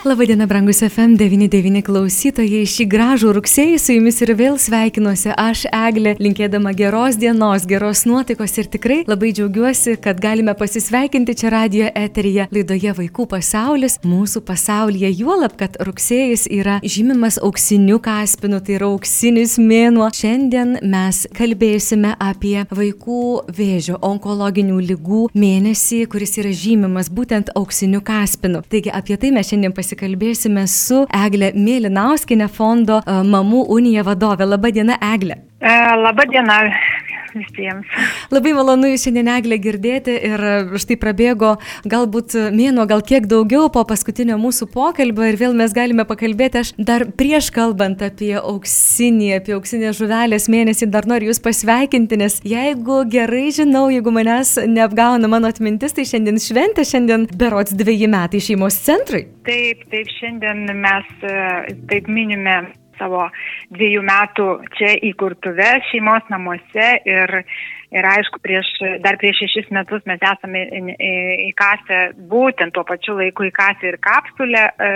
Labadiena, brangus FM99 klausytojai. Šį gražų rugsėjį su jumis ir vėl sveikinuosi aš, Eglė, linkėdama geros dienos, geros nuotaikos ir tikrai labai džiaugiuosi, kad galime pasisveikinti čia radio eteryje laidoje Vaikų pasaulis, mūsų pasaulyje. Juolab, kad rugsėjis yra žymimas auksiniu kaspinu, tai yra auksinis mėnuo. Šiandien mes kalbėsime apie vaikų vėžio onkologinių lygų mėnesį, kuris yra žymimas būtent auksiniu kaspinu. Taigi apie tai mes šiandien pasikalbėsime pasikalbėsime su Eglė Mėlynauskine fondo e, Mamų Unija vadovė. Labadiena, Eglė. E, Labadiena visiems. Labai malonu jūs šiandien Eglė girdėti ir štai prabėgo galbūt mėnuo, gal kiek daugiau po paskutinio mūsų pokalbio ir vėl mes galime pakalbėti. Aš dar prieš kalbant apie auksinį, apie auksinę žuvelės mėnesį, dar noriu jūs pasveikinti, nes jeigu gerai žinau, jeigu manęs neapgauna mano atmintis, tai šiandien šventė, šiandien berots dviejį metai šeimos centrui. Taip, taip, šiandien mes taip minime savo dviejų metų čia įkurtuve šeimos namuose ir Ir aišku, prieš, dar prieš šešis metus mes esame įkasę būtent tuo pačiu laiku įkasę ir kapsulę e,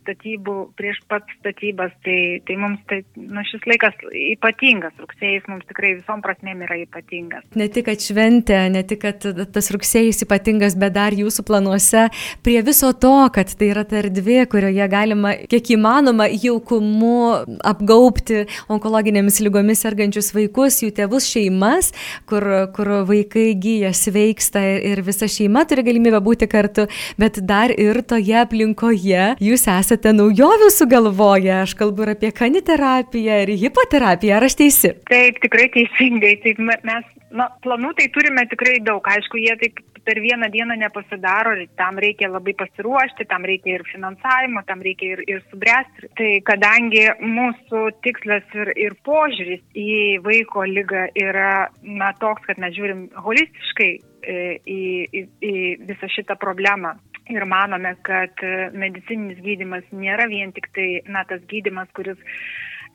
statybų prieš pat statybas. Tai, tai mums tai, nu, šis laikas ypatingas, rugsėjas mums tikrai visom prasmėm yra ypatingas. Ne tik, kad šventė, ne tik, kad tas rugsėjas ypatingas, bet dar jūsų planuose prie viso to, kad tai yra ta erdvė, kurioje galima kiek įmanoma jaukumu apgaupti onkologinėmis lygomis sergančius vaikus, jų tėvus, šeimas kur, kur vaikai gyja, sveiksta ir visa šeima turi galimybę būti kartu, bet dar ir toje aplinkoje jūs esate naujovių sugalvoję. Aš kalbu ir apie kaniterapiją ir hipoterapiją, ar aš teisi? Taip, tikrai teisingai. Taip, mes Na, planų tai turime tikrai daug. Aišku, jie taip per vieną dieną nepasidaro, tam reikia labai pasiruošti, tam reikia ir finansavimo, tam reikia ir, ir subręsti. Tai kadangi mūsų tikslas ir, ir požiūris į vaiko lygą yra na, toks, kad mes žiūrim holistiškai e, į, į, į visą šitą problemą. Ir manome, kad medicininis gydimas nėra vien tik tai, na, tas gydimas, kuris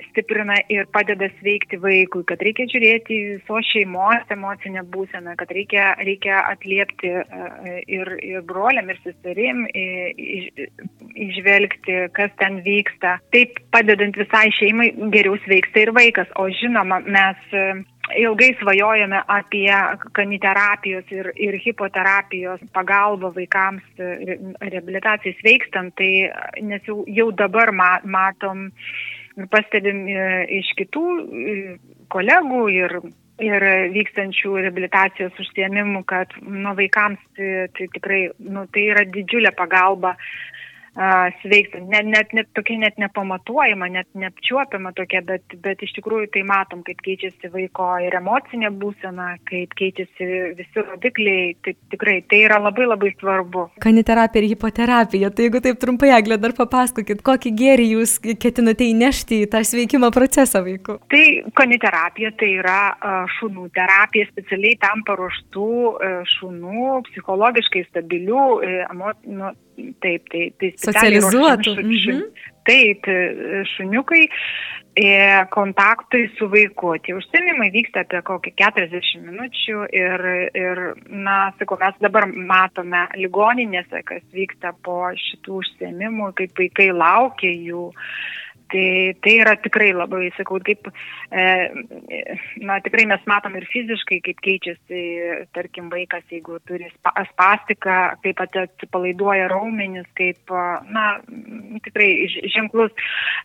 stiprina ir padeda sveikti vaikui, kad reikia žiūrėti visos šeimos emocinę būseną, kad reikia, reikia atliepti e, ir, ir broliam, ir seserim, išvelgti, kas ten vyksta. Taip padedant visai šeimai geriau sveiksta ir vaikas. O žinoma, mes e, ilgai svajojame apie kaniterapijos ir, ir hipoterapijos pagalbą vaikams e, reabilitacijai sveikstant, tai nes jau, jau dabar ma, matom pastebim e, iš kitų e, kolegų ir, ir vykstančių rehabilitacijos užsiemimų, kad nu, vaikams tai, tai tikrai nu, tai yra didžiulė pagalba sveikstant. Net, net, net tokia net nepamatuojama, net neapčiuopiama tokia, bet, bet iš tikrųjų tai matom, kaip keičiasi vaiko ir emocinė būsena, kaip keičiasi visi rodikliai. Tai tikrai tai yra labai labai svarbu. Kaniterapija ir hipoterapija. Tai jeigu taip trumpai, Eglė, dar papasakokit, kokį gėrį jūs ketinate įnešti į tą sveikimo procesą vaikų? Tai kaniterapija tai yra šunų terapija, specialiai tam paruoštų šunų, psichologiškai stabilių, emo, nu, taip, tai, tai Socializuotų. Mhm. Taip, šuniukai e, kontaktai su vaiku. Tie užsienimai vyksta apie kokį 40 minučių ir, ir na, sakau, mes dabar matome ligoninėse, kas vyksta po šitų užsiemimų, kaip vaikai laukia jų. Tai, tai yra tikrai labai, sakau, kaip, e, na, tikrai mes matom ir fiziškai, kaip keičiasi, tarkim, vaikas, jeigu turi spastiką, kaip atsipalaiduoja raumenis, kaip, na, tikrai ženklus.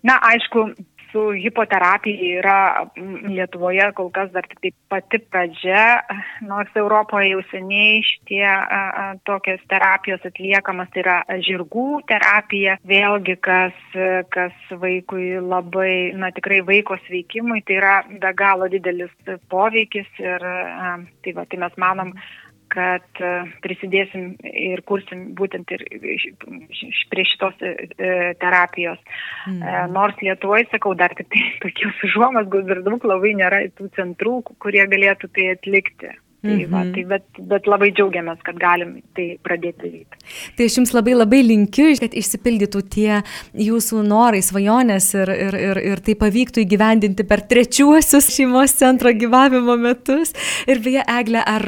Na, aišku, su hipoterapija yra Lietuvoje kol kas dar tik tai pati pradžia, nors Europoje jau seniai šitie tokios terapijos atliekamas, tai yra žirgų terapija, vėlgi kas, kas vaikui labai, na tikrai vaiko sveikimui, tai yra be galo didelis poveikis ir tai, va, tai mes manom, kad e, prisidėsim ir kursim būtent ir prie šitos terapijos. Mm. Nors Lietuvoje, sakau, dar tik tai tokios užuomas, dar daug labai nėra tų centrų, kurie galėtų tai atlikti. Tai, va, mhm. tai bet, bet labai džiaugiamės, kad galim tai pradėti daryti. Tai aš jums labai labai linkiu, kad išsipildytų tie jūsų norai, svajonės ir, ir, ir, ir tai pavyktų įgyvendinti per trečiuosius šeimos centro gyvavimo metus. Ir beje, Eglė, ar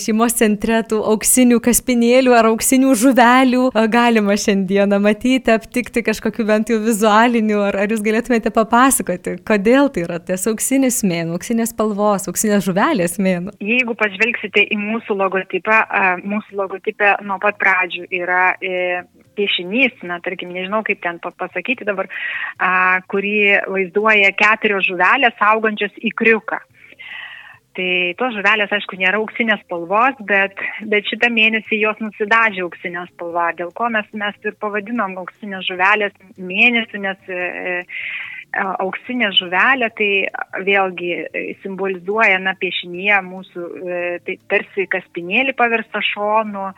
šeimos centre tų auksinių kaspinėlių ar auksinių žuvelių galima šiandieną matyti, aptikti kažkokiu bent jau vizualiniu, ar, ar jūs galėtumėte papasakoti, kodėl tai yra tas auksinis mėnų, auksinės spalvos, auksinės žuvelės mėnų? Jeigu pažvelgsite į mūsų logotipą, mūsų logotipė nuo pat pradžių yra e, piešinys, na, tarkim, nežinau kaip ten pasakyti dabar, kurį vaizduoja keturios žuvelės augančios į kriuką. Tai tos žuvelės, aišku, nėra auksinės spalvos, bet, bet šitą mėnesį jos nusidažė auksinės spalva, dėl ko mes, mes ir pavadinom auksinės žuvelės mėnesį, nes e, auksinė žuvelė, tai vėlgi simbolizuoja, na, piešinėje mūsų, e, tai tarsi kaspinėlį pavirsta šonu,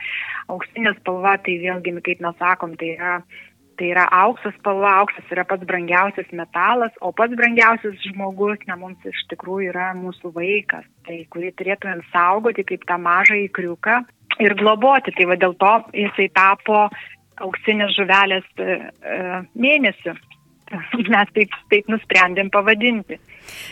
auksinė spalva, tai vėlgi, kaip mes sakom, tai yra Tai yra auksas spalva, auksas yra pats brangiausias metalas, o pats brangiausias žmogus, na, mums iš tikrųjų yra mūsų vaikas, tai kurį turėtumėm saugoti kaip tą mažą įkriuką ir globoti. Tai va dėl to jisai tapo auksinės žuvelės e, e, mėnesiu. Mes taip, taip nusprendėm pavadinti.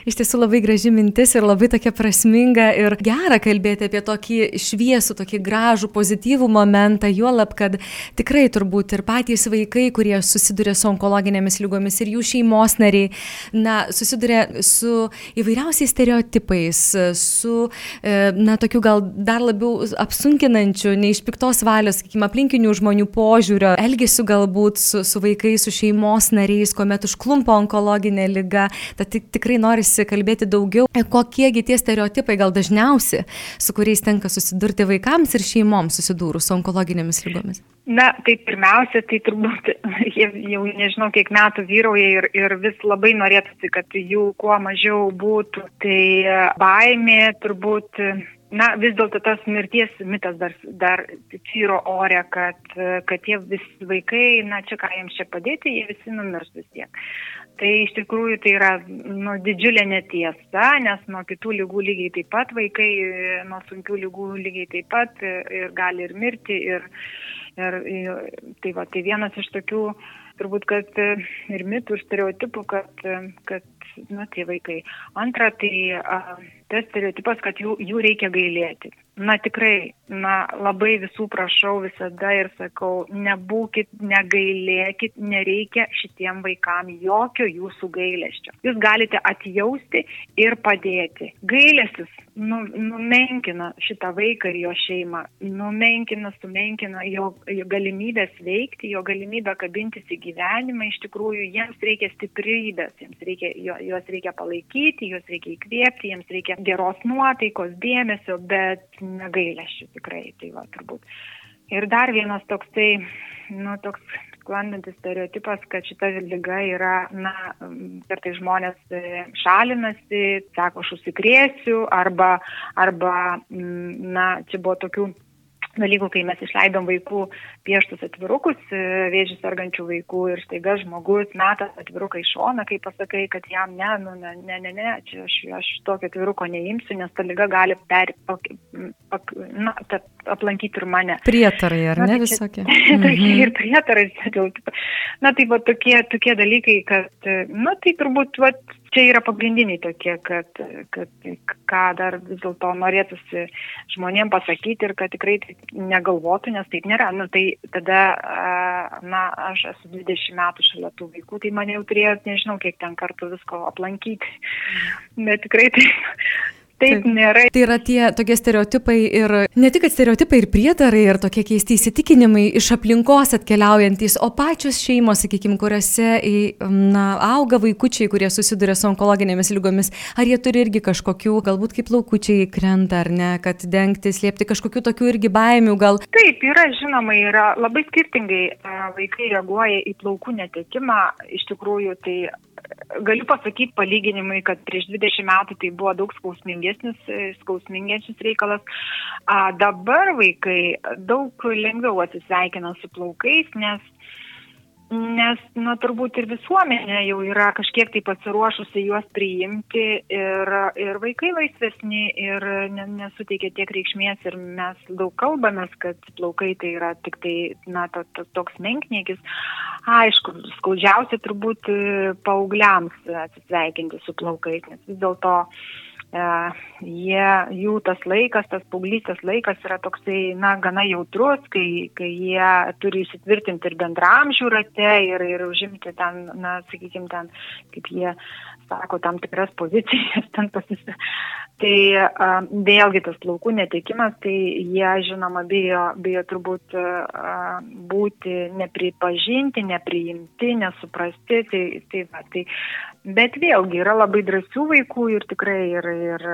Iš tiesų labai graži mintis ir labai tokia prasminga ir gera kalbėti apie tokį šviesų, tokį gražų, pozityvų momentą, juolab, kad tikrai turbūt ir patys vaikai, kurie susiduria su onkologinėmis lygomis ir jų šeimos nariai, na, susiduria su įvairiausiais stereotipais, su, e, na, tokiu gal dar labiau apsunkinančiu, nei iš piktos valios, sakykime, aplinkinių žmonių požiūrio, elgesiu galbūt su, su vaikais, su šeimos nariais, kuomet užklumpa onkologinė lyga, tad tikrai norisi kalbėti daugiau, e, kokiegi tie stereotipai gal dažniausi, su kuriais tenka susidurti vaikams ir šeimoms susidūrus su onkologinėmis lygomis. Na, tai pirmiausia, tai turbūt jau nežinau, kiek metų vyrauja ir, ir vis labai norėtųsi, kad jų kuo mažiau būtų. Tai e, baimė turbūt na, vis dėlto tas mirties mitas dar, dar tvyro ore, kad, kad tie visi vaikai, na, čia ką jiems čia padėti, jie visi numirs vis tiek. Tai iš tikrųjų tai yra nu, didžiulė netiesa, nes nuo kitų lygų lygiai taip pat vaikai, nuo sunkių lygų lygiai taip pat ir gali ir mirti. Ir, ir, ir, tai, va, tai vienas iš tokių, turbūt, kad ir mitų, ir stereotipų, kad, kad na, tie vaikai. Antra, tai a, tas stereotipas, kad jų, jų reikia gailėti. Na tikrai, na labai visų prašau visada ir sakau, nebūkit, negailėkit, nereikia šitiem vaikam jokio jūsų gailesčio. Jūs galite atjausti ir padėti. Gailestis nu, numenkina šitą vaiką ir jo šeimą, numenkina, sumenkina jo, jo galimybės veikti, jo galimybę kabintis į gyvenimą. Iš tikrųjų, jiems reikia stiprybės, jiems reikia, juos reikia palaikyti, juos reikia įkvėpti, jiems reikia geros nuotaikos, dėmesio, bet negailėšiu tikrai, tai va turbūt. Ir dar vienas toksai, nu, toks sklandantis stereotipas, kad šita lyga yra, na, kartai žmonės e, šalinasi, sako, aš užsikrėsiu, arba, arba, na, čia buvo tokių dalykų, kai mes išleidom vaikų pieštus atvirukus, e, vėžį sergančių vaikų ir staiga žmogus meta atviruką į šoną, kai pasakai, kad jam ne, nu, ne, ne, ne, ne čia aš, aš tokio atviruko neimsiu, nes ta lyga gali per, pak, pak, na, ta, aplankyti ir mane. Prietarai, ar na, ne tai visokie? Tokie mhm. ir prietarai, na tai va tokie, tokie dalykai, kad, na tai turbūt, va, čia yra pagrindiniai tokie, kad, kad ką dar vis dėlto norėtųsi žmonėm pasakyti ir kad tikrai negalvotų, nes taip nėra. Nu, tai tada, na, aš esu 20 metų šalia tų vaikų, tai mane jau turėjo, nežinau, kiek ten kartų visko aplankyti. Bet tikrai tai Taip nėra. Tai yra tie tokie stereotipai ir ne tik stereotipai ir prietarai ir tokie keisti įsitikinimai iš aplinkos atkeliaujantis, o pačios šeimos, sakykime, kuriuose na, auga vaikučiai, kurie susiduria su onkologinėmis lygomis, ar jie turi irgi kažkokių, galbūt kaip laukučiai krenta ar ne, kad dengti, slėpti kažkokių tokių irgi baimių gal. Taip, yra žinoma, yra labai skirtingai vaikai reaguoja į plaukų netekimą, iš tikrųjų tai galiu pasakyti palyginimui, kad prieš 20 metų tai buvo daug skausmingiau sudėtingesnis, skausmingesnis reikalas. A, dabar vaikai daug lengviau atsisveikina su plaukais, nes Nes, na, turbūt ir visuomenė jau yra kažkiek tai pasiruošusi juos priimti ir, ir vaikai laisvesni ir nesuteikia tiek reikšmės ir mes daug kalbamės, kad plaukai tai yra tik tai, na, to, to, toks menkniekis. Aišku, skaudžiausia turbūt paaugliams atsisveikinti su plaukais, nes vis dėlto E, jie, jų tas laikas, tas paauglystės laikas yra toksai, na, gana jautrus, kai, kai jie turi įsitvirtinti ir bendramžių rate ir, ir užimti ten, na, sakykime, ten, kaip jie sako, tam tikras pozicijas ten pasisė. Tai a, vėlgi tas plaukų netekimas, tai jie, žinoma, bijo, bijo turbūt a, būti nepripažinti, nepriimti, nesuprasti. Tai, tai, va, tai Bet vėlgi yra labai drąsių vaikų ir tikrai ir, ir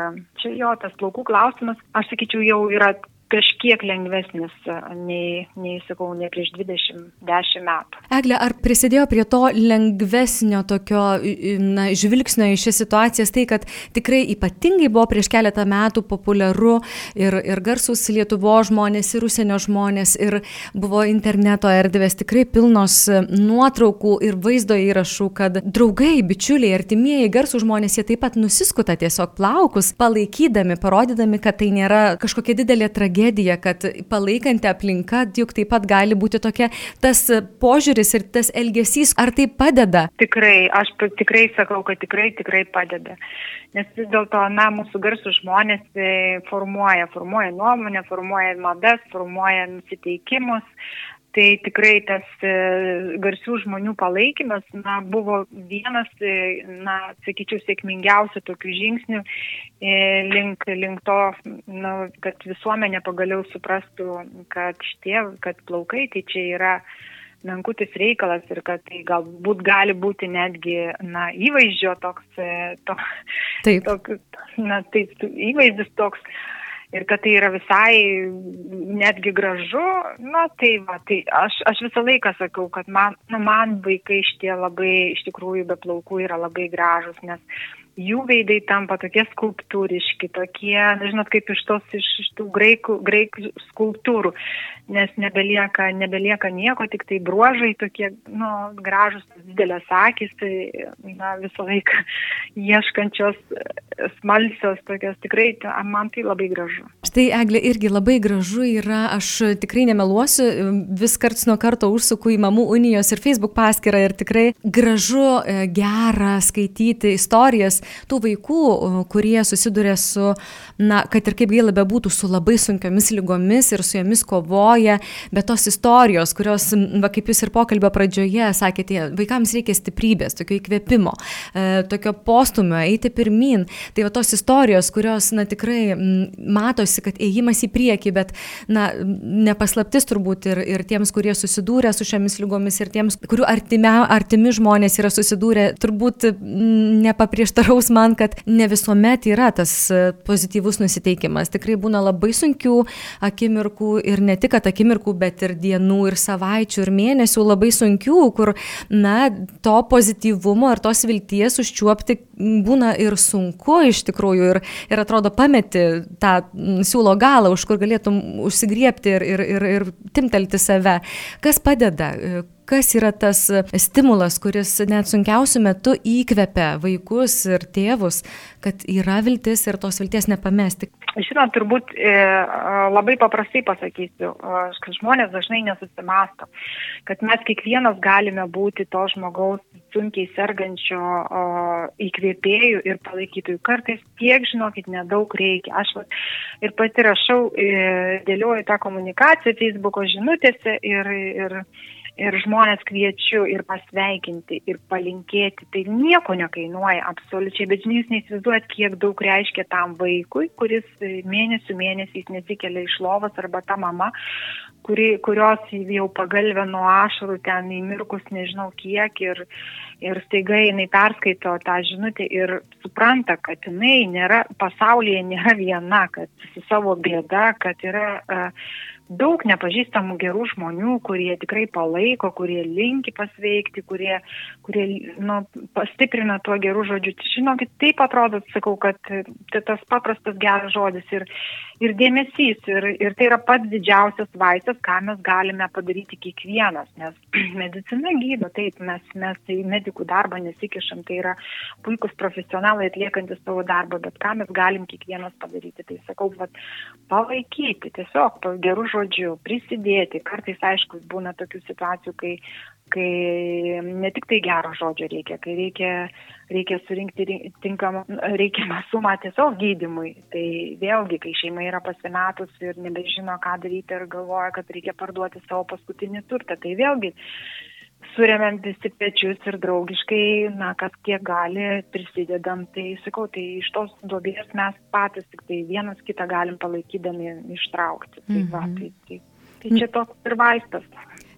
čia jo tas plaukų klausimas, aš sakyčiau, jau yra kažkiek lengvesnis nei, nei sakau, ne prieš 20-10 metų. Eglė, ar prisidėjo prie to lengvesnio tokio na, žvilgsnio į šią situaciją tai, kad tikrai ypatingai buvo prieš keletą metų populiaru ir, ir garsus Lietuvo žmonės, ir užsienio žmonės, ir buvo interneto erdvės tikrai pilnos nuotraukų ir vaizdo įrašų, kad draugai, bičiuliai, artimieji, garsų žmonės, jie taip pat nusiskuta tiesiog plaukus, palaikydami, parodydami, kad tai nėra kažkokia didelė tragedija tragedija, kad palaikanti aplinka juk taip pat gali būti tokia, tas požiūris ir tas elgesys, ar tai padeda? Tikrai, aš tikrai sakau, kad tikrai, tikrai padeda. Nes vis dėlto, na, mūsų garsų žmonės e, formuoja, formuoja nuomonę, formuoja madas, formuoja nusiteikimus, Tai tikrai tas e, garsių žmonių palaikymas na, buvo vienas, e, na, sakyčiau, sėkmingiausių tokių žingsnių e, link, link to, na, kad visuomenė pagaliau suprastų, kad šitie, kad plaukai tai čia yra menkutis reikalas ir kad tai galbūt gali būti netgi, na, įvaizdžio toks, to, taip. Tok, na, taip, įvaizdis toks ir kad tai yra visai netgi gražu, na tai va, tai aš, aš visą laiką sakau, kad man, nu, man vaikai šitie labai iš tikrųjų be plaukų yra labai gražus, nes jų veidai tampa tokie skulptūriški, tokie, nežinot, kaip iš tos, iš, iš tų graikų, graikų skulptūrų, nes nebelieka, nebelieka nieko, tik tai bruožai tokie, nu, gražus, didelės akis, tai, na, visą laiką ieškančios smalsios, tokios tikrai, man tai labai gražu. Štai, Eglė, irgi labai gražu yra, aš tikrai nemeluosiu, vis karts nuo karto užsuku į Mamų unijos ir Facebook paskyrą ir tikrai gražu, e, gera skaityti istorijas tų vaikų, kurie susiduria su, na, kad ir kaip gaila bebūtų, su labai sunkiomis lygomis ir su jomis kovoja, bet tos istorijos, kurios, va, kaip jūs ir pokalbio pradžioje sakėte, vaikams reikia stiprybės, tokio įkvėpimo, e, tokio postumio, eiti pirmin. Tai va tos istorijos, kurios, na, tikrai matosi, kad ėjimas į priekį, bet, na, nepaslaptis turbūt ir, ir tiems, kurie susidūrė su šiomis lygomis ir tiems, kurių artime, artimi žmonės yra susidūrę, turbūt nepaprieštarau prieštarus man, kad ne visuomet yra tas e, pozityvus nusiteikimas. Tikrai būna labai sunkių akimirkų ir ne tik akimirkų, bet ir dienų, ir savaičių, ir mėnesių labai sunkių, kur, na, to pozityvumo ir tos vilties užčiuopti būna ir sunku iš tikrųjų ir, ir atrodo pameti tą siūlo galą, už kur galėtum užsigriepti ir, ir, ir, ir timtelti save. Kas padeda? Kas yra tas stimulas, kuris net sunkiausiu metu įkvepia vaikus ir tėvus, kad yra viltis ir tos vilties nepamesti? Žinot, turbūt e, labai paprastai pasakysiu, kad žmonės dažnai nesusimasto, kad mes kiekvienas galime būti to žmogaus sunkiai sergančio įkvėpėjų ir palaikytojų. Kartais tiek, žinokit, nedaug reikia. Aš va, ir pati rašau, e, dėlioju tą komunikaciją Facebook'o žinutėse ir, ir ir žmonės kviečiu ir pasveikinti, ir palinkėti. Tai nieko nekainuoja absoliučiai, bet žinai, jūs neįsivaizduojat, kiek daug reiškia tam vaikui, kuris mėnesių mėnesiais nesikelia iš lovos, arba ta mama, kuri, kurios jau pagalvė nuo ašarų ten įmirkus nežinau kiek ir, ir staiga jinai perskaito tą žinutę ir supranta, kad jinai nėra, pasaulyje nėra viena, kad su savo bėda, kad yra uh, daug nepažįstamų gerų žmonių, kurie tikrai palaiko, kurie linki pasveikti, kurie, kurie nu, pastiprina tuo gerų žodžiu. Žinokit, taip atrodo, sakau, kad tai tas paprastas geras žodis ir, ir dėmesys. Ir, ir tai yra pats didžiausias vaistas, ką mes galime padaryti kiekvienas, nes medicina gydo, taip, mes, mes tai medikų darbą nesikišam, tai yra puikus profesionalai atliekantis savo darbą, bet ką mes galim kiekvienas padaryti. Tai sakau, vat, palaikyti, tiesiog gerų žodžių, prisidėti. Kartais, aišku, būna tokių situacijų, kai kai ne tik tai gero žodžio reikia, kai reikia, reikia surinkti tinkamą, reikiamą sumą tiesiog gydimui. Tai vėlgi, kai šeima yra pasimetus ir nebežino, ką daryti ir galvoja, kad reikia parduoti savo paskutinį turtą, tai vėlgi surėmėm visi pečius ir draugiškai, na, kas kiek gali, prisidedam. Tai sakau, tai iš tos duobės mes patys tik tai vienas kitą galim palaikydami ištraukti. Tai, va, Mhm. tai, tai, tai čia toks ir vaistas.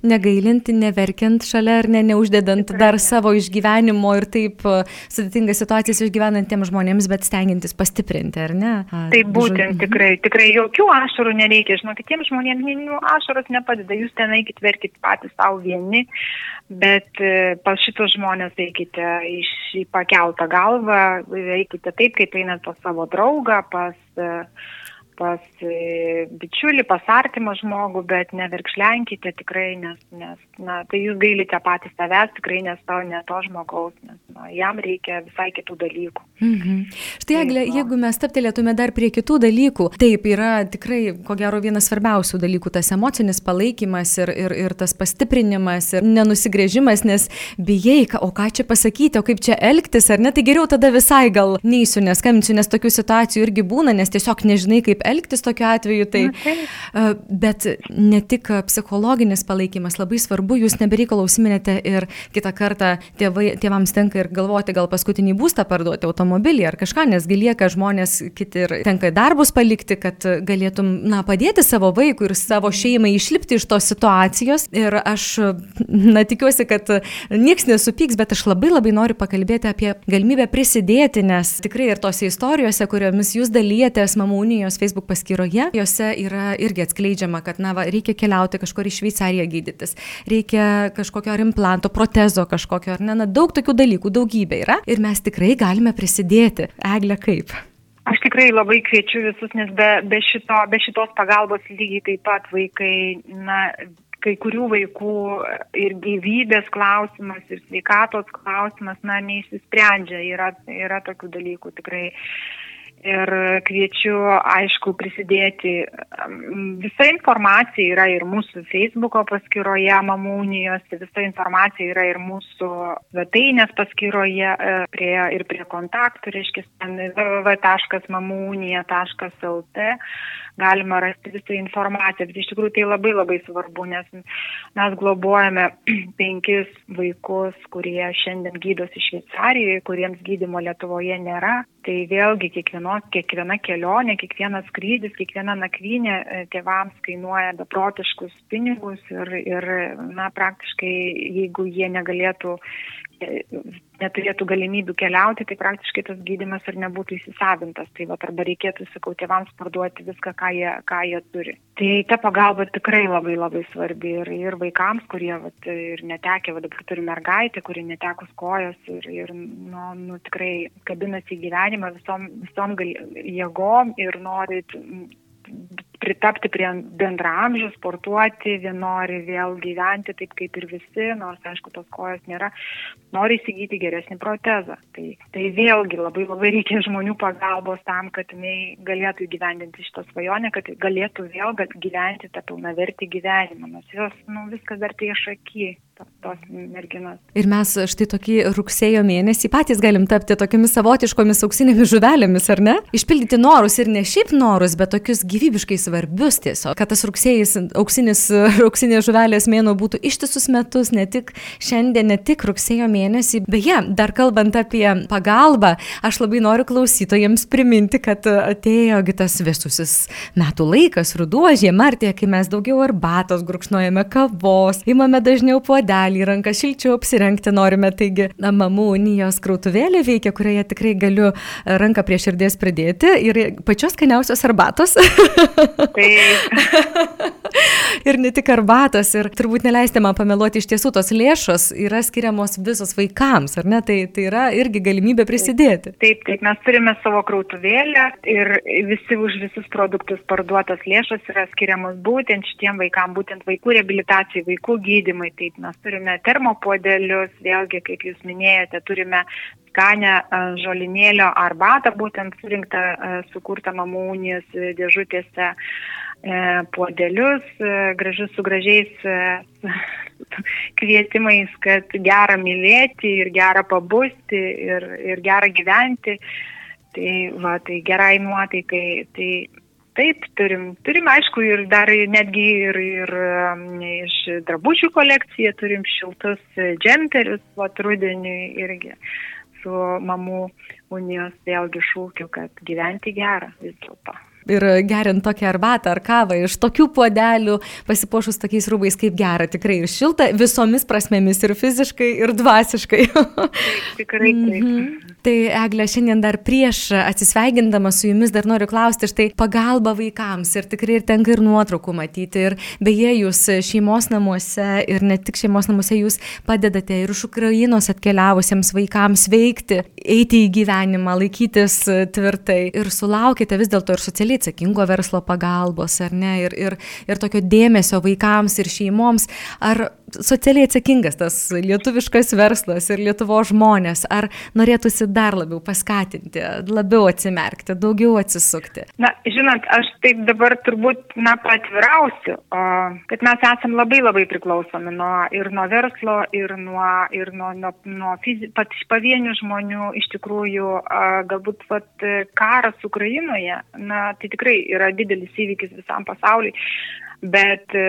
Negailinti, neverkiant šalia ar ne, neuždedant Tikrai dar ne. savo išgyvenimo ir taip e, sudėtingas situacijas išgyvenantiems žmonėms, bet stengiantis pastiprinti, ar ne? A, Tai būtent tikrai, tikrai jokių ašarų nereikia, žinokit, tiems žmonėms nu, ašaros nepadeda, jūs ten eikit verkit patys savo vieni, bet e, pas šitos žmonės eikite iš pakeltą galvą, eikite taip, kaip einat pas savo draugą, pas, e, pas e, bičiulį, pas artimą žmogų, bet neverkšlenkite tikrai, nes, nes na, tai jūs gailite patys savęs, tikrai nes to, ne to žmogaus, nes na, jam reikia visai kitų dalykų. Mhm. Štai, Eglė, jeigu mes taptelėtume dar prie kitų dalykų, taip yra tikrai, ko gero, vienas svarbiausių dalykų tas emocinis palaikymas ir, ir, ir tas pastiprinimas ir nenusigrėžimas, nes bijai, o ką čia pasakyti, o kaip čia elgtis, ar ne, tai geriau tada visai gal neįsiu, neskambinsiu, nes tokių situacijų irgi būna, nes tiesiog nežinai, kaip elgtis tokiu atveju. Tai, taip. e, bet ne tik psichologinis palaikymas, labai svarbu, jūs nebereikalo užsiminėte ir kitą kartą tėvai, tėvams tenka ir galvoti, gal paskutinį būstą parduoti, automobilį ar kažką, nes gilieka žmonės kiti ir tenka darbus palikti, kad galėtum, na, padėti savo vaikui ir savo šeimai išlipti iš tos situacijos. Ir aš, na, tikiuosi, kad niekas nesupyks, bet aš labai labai noriu pakalbėti apie galimybę prisidėti, nes tikrai ir tose istorijose, kuriomis jūs dalyjatės Mamų unijos Facebook paskyroje, jose yra irgi atskleidžiama, kad, na, va, reikia keliauti kažkur į Šveicariją gydytis, reikia kažkokio ar implanto, protezo kažkokio, ar ne, na, daug tokių dalykų, daugybė yra ir mes tikrai galime prisidėti. Eglė, kaip? Aš tikrai labai kviečiu visus, nes be, be, šito, be šitos pagalbos lygiai taip pat vaikai, na, kai kurių vaikų ir gyvybės klausimas, ir sveikatos klausimas, na, neįsisprendžia. Yra, yra tokių dalykų tikrai. Ir kviečiu, aišku, prisidėti. Visa informacija yra ir mūsų Facebook'o paskyroje Mamų unijos, visa informacija yra ir mūsų svetainės paskyroje prie, ir prie kontaktų, reiškia, ten www.mamunija.lt galima rasti visą informaciją, bet iš tikrųjų tai labai labai svarbu, nes mes globojame penkis vaikus, kurie šiandien gydosi Šveicarijoje, kuriems gydimo Lietuvoje nėra. Tai vėlgi kiekvienos, kiekviena kelionė, kiekvienas skrydis, kiekviena nakvynė tėvams kainuoja beprotiškus pinigus ir, ir na, praktiškai jeigu jie negalėtų neturėtų galimybių keliauti, tai praktiškai tas gydimas ir nebūtų įsisavintas. Tai va, arba reikėtų, sakau, tėvams parduoti viską, ką jie, ką jie turi. Tai ta pagalba tikrai labai labai svarbi ir, ir vaikams, kurie va, ir netekė, va, dabar turi mergaitę, kuri netekus kojas ir, ir nu, nu, tikrai kabinasi į gyvenimą visom, visom gal, jėgom ir nori pritapti prie bendramžių, sportuoti, vien nori vėl gyventi taip kaip ir visi, nors aišku, tos kojos nėra, nori įsigyti geresnį protezą. Tai, tai vėlgi labai labai reikia žmonių pagalbos tam, kad jinai galėtų įgyvendinti šitą svajonę, kad galėtų vėl gyventi tą pilnavertį gyvenimą, nes jos, nu, viskas dar prieš akį tos merginos. Ir mes štai tokį rugsėjo mėnesį patys galim tapti tokiamis savotiškomis auksinėmis žuvelėmis, ar ne? Išpildyti norus ir ne šiaip norus, bet tokius gyvybiškai svarbius tiesiog, kad tas rugsėjas, auksinis, auksinės žuvelės mėno būtų ištisus metus, ne tik šiandien, ne tik rugsėjo mėnesį. Beje, dar kalbant apie pagalbą, aš labai noriu klausytojams priminti, kad atėjo tas visusis metų laikas, ruduo, žiema, artėja, kai mes daugiau arbatos gurkšnojame kavos, imame dažniau puodelį puodelį, ranką šilčiau apsirengti norime. Taigi, na, mamų unijos krautuvėlė veikia, kurioje tikrai galiu ranką prie širdies pridėti ir pačios skaniausios arbatos. ir ne tik arbatos, ir turbūt neleistė man pameluoti, iš tiesų tos lėšos yra skiriamos visos vaikams, ar ne? Tai, tai yra irgi galimybė prisidėti. Taip, taip, mes turime savo krautuvėlę ir visi už visus produktus parduotas lėšos yra skiriamos būtent šitiem vaikam, būtent vaikų reabilitacijai, vaikų gydimui. Taip, mes turime termopuodelius, vėlgi, kaip jūs minėjote, turime skanę žolinėlio arbatą, būtent surinktą, sukurtą mamų unijos dėžutėse e, puodelius, e, gražius su gražiais e, kvietimais, kad gera mylėti ir gera pabusti ir, ir gera gyventi. Tai, va, tai gerai nuotaikai. Tai taip, turim, turim aišku ir dar netgi ir, ir iš drabužių kolekciją turim šiltus džemperius, va, rudeniui irgi su mamų unijos vėlgi šūkiu, kad gyventi gerą vis dėlto ir geriant tokią arbatą ar kavą iš tokių puodelių, pasipošus tokiais rūbais, kaip gera, tikrai ir šilta visomis prasmėmis, ir fiziškai, ir dvasiškai. tikrai taip. -hmm. Tai Eglė, šiandien dar prieš atsisveigindama su jumis dar noriu klausti, štai pagalba vaikams ir tikrai ir tenka ir nuotraukų matyti. Ir beje, jūs šeimos namuose ir ne tik šeimos namuose jūs padedate ir iš Ukrainos atkeliavusiems vaikams veikti, eiti į gyvenimą, laikytis tvirtai ir sulaukite vis dėlto ir socialiai socialiai atsakingo verslo pagalbos, ar ne, ir, ir, ir tokio dėmesio vaikams ir šeimoms, ar socialiai atsakingas tas lietuviškas verslas ir Lietuvo žmonės, ar norėtųsi dar labiau paskatinti, labiau atsimerkti, daugiau atsisukti? Na, žinot, aš taip dabar turbūt, na, patvirausiu, kad mes esame labai labai priklausomi nuo, ir nuo verslo, ir nuo, ir nuo, nuo, nuo fizi, pat pavienių žmonių, iš tikrųjų, galbūt vat, karas Ukrainoje, na, tai tikrai yra didelis įvykis visam pasauliui bet e,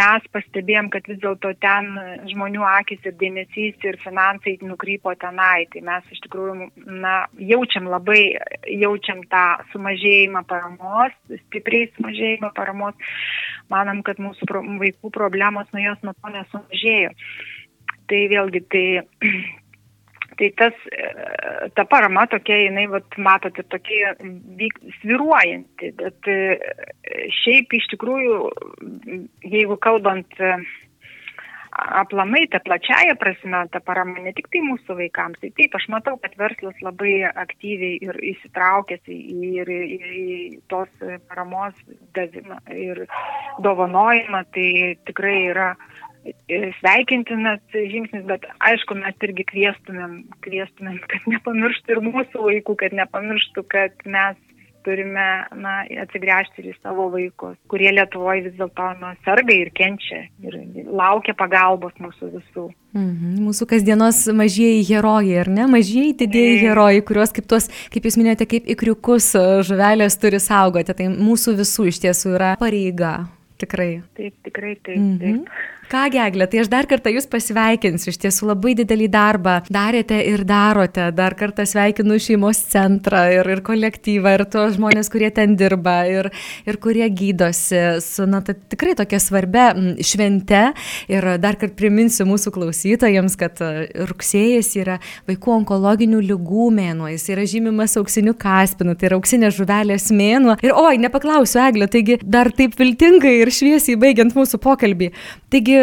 mes pastebėjom, kad vis dėlto ten žmonių akis ir dėmesys ir finansai nukrypo tenai. Tai mes iš tikrųjų na, jaučiam labai, jaučiam tą sumažėjimą paramos, stipriai sumažėjimą paramos. Manom, kad mūsų pro, vaikų problemos nuo jos nuo to nesumažėjo. Tai vėlgi, tai Tai tas, e, ta parama tokia, jinai, vat, matote, tokia vyk, sviruojanti, bet e, šiaip iš tikrųjų, jeigu kalbant e, aplamai, ta plačiaja prasme, ta parama ne tik tai mūsų vaikams, tai taip, aš matau, kad verslas labai aktyviai ir įsitraukęs į, ir, ir, į tos paramos davimą ir dovanojimą, tai tikrai yra sveikintinas žingsnis, bet aišku, mes irgi kvieštumėm, kvieštumėm, kad nepamirštų ir mūsų vaikų, kad nepamirštų, kad mes turime na, atsigręžti ir į savo vaikus, kurie Lietuvoje vis dėlto nu, serga ir kenčia ir laukia pagalbos mūsų visų. Mhm. Mūsų kasdienos mažieji herojai, ar ne? Mažieji didieji herojai, kuriuos kaip tuos, kaip jūs minėjote, kaip ikriukus žuvelės turi saugoti. Tai mūsų visų iš tiesų yra pareiga. Tikrai. Taip, tikrai taip. Mhm. Ką, Geglė, tai aš dar kartą Jūs pasveikinsiu. Iš tiesų labai didelį darbą darėte ir darote. Dar kartą sveikinu šeimos centrą ir, ir kolektyvą, ir tos žmonės, kurie ten dirba, ir, ir kurie gydosi su, na, ta, tikrai tokia svarbia švente. Ir dar kartą priminsiu mūsų klausytojams, kad e, rugsėjas yra vaikų onkologinių lygų mėnuo. Jis yra žymimas auksiniu kaspinu, tai yra auksinė žuvelės mėnuo. Ir oi, nepaklausiu, Eglė, taigi dar taip viltingai ir šviesiai baigiant mūsų pokalbį. Taigi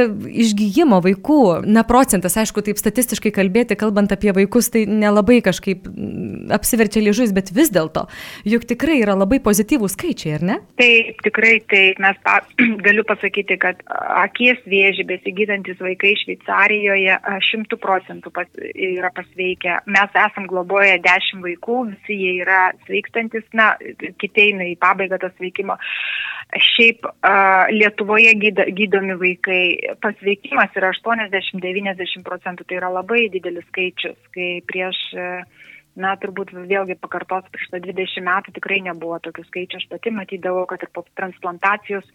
išgyjimo vaikų, na procentas, aišku, taip statistiškai kalbėti, kalbant apie vaikus, tai nelabai kažkaip mm, apsiverčia liežuvis, bet vis dėlto, juk tikrai yra labai pozityvų skaičiai, ar ne? Taip, tikrai taip. Mes pa, galiu pasakyti, kad akies vėžį besigydantis vaikai Šveicarijoje šimtų procentų pas, yra pasveikę. Mes esam globoję dešimt vaikų, visi jie yra sveikstantis, na, kiti eina į pabaigą to sveikimo. Šiaip Lietuvoje gydomi vaikai pasveikimas yra 80-90 procentų, tai yra labai didelis skaičius, kai prieš na, turbūt vėlgi pakartos prieš tą 20 metų tikrai nebuvo tokių skaičių. Aš pati matydavau, kad ir po transplantacijos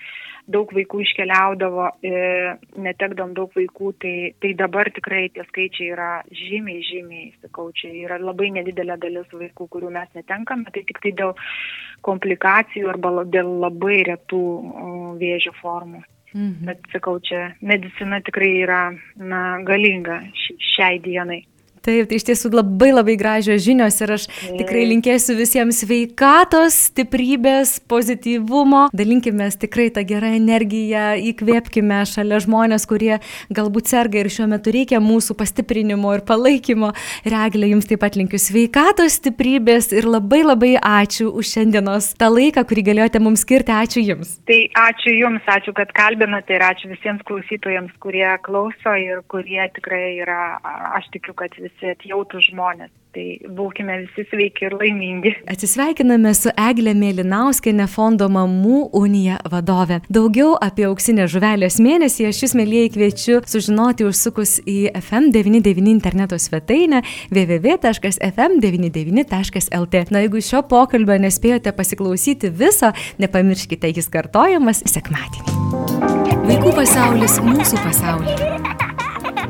daug vaikų iškeliaudavo, e, netekdom daug vaikų, tai, tai dabar tikrai tie skaičiai yra žymiai, žymiai, sakau, čia yra labai nedidelė dalis vaikų, kurių mes netenkame, tai tik tai dėl komplikacijų arba dėl labai retų vėžio formų. Mhm. Bet sakau, čia medicina tikrai yra na, galinga šiai dienai. Taip, tai iš tiesų labai labai gražios žinios ir aš tikrai linkėsiu visiems sveikatos, stiprybės, pozityvumo. Dalinkime tikrai tą gerą energiją, įkvėpkime šalia žmonės, kurie galbūt serga ir šiuo metu reikia mūsų pastiprinimo ir palaikymo. Reglė, jums taip pat linkiu sveikatos, stiprybės ir labai labai ačiū už šiandienos tą laiką, kurį galėjote mums skirti. Ačiū Jums. Tai ačiū Jums, ačiū, kad kalbinote ir ačiū visiems klausytojams, kurie klauso ir kurie tikrai yra, aš tikiu, kad visi visi atjautų žmonės. Tai būkime visi sveiki ir laimingi. Atsisveikiname su Eglė Mėlynauskenė fondo Mamų Unija vadove. Daugiau apie auksinę žuvelės mėnesį aš jūs mėlyjei kviečiu sužinoti užsukus į FM99 interneto svetainę www.fm99.lt. Na jeigu šio pokalbio nespėjote pasiklausyti viso, nepamirškite jis kartojamas sekmadienį. Vaikų pasaulis mūsų pasaulyje.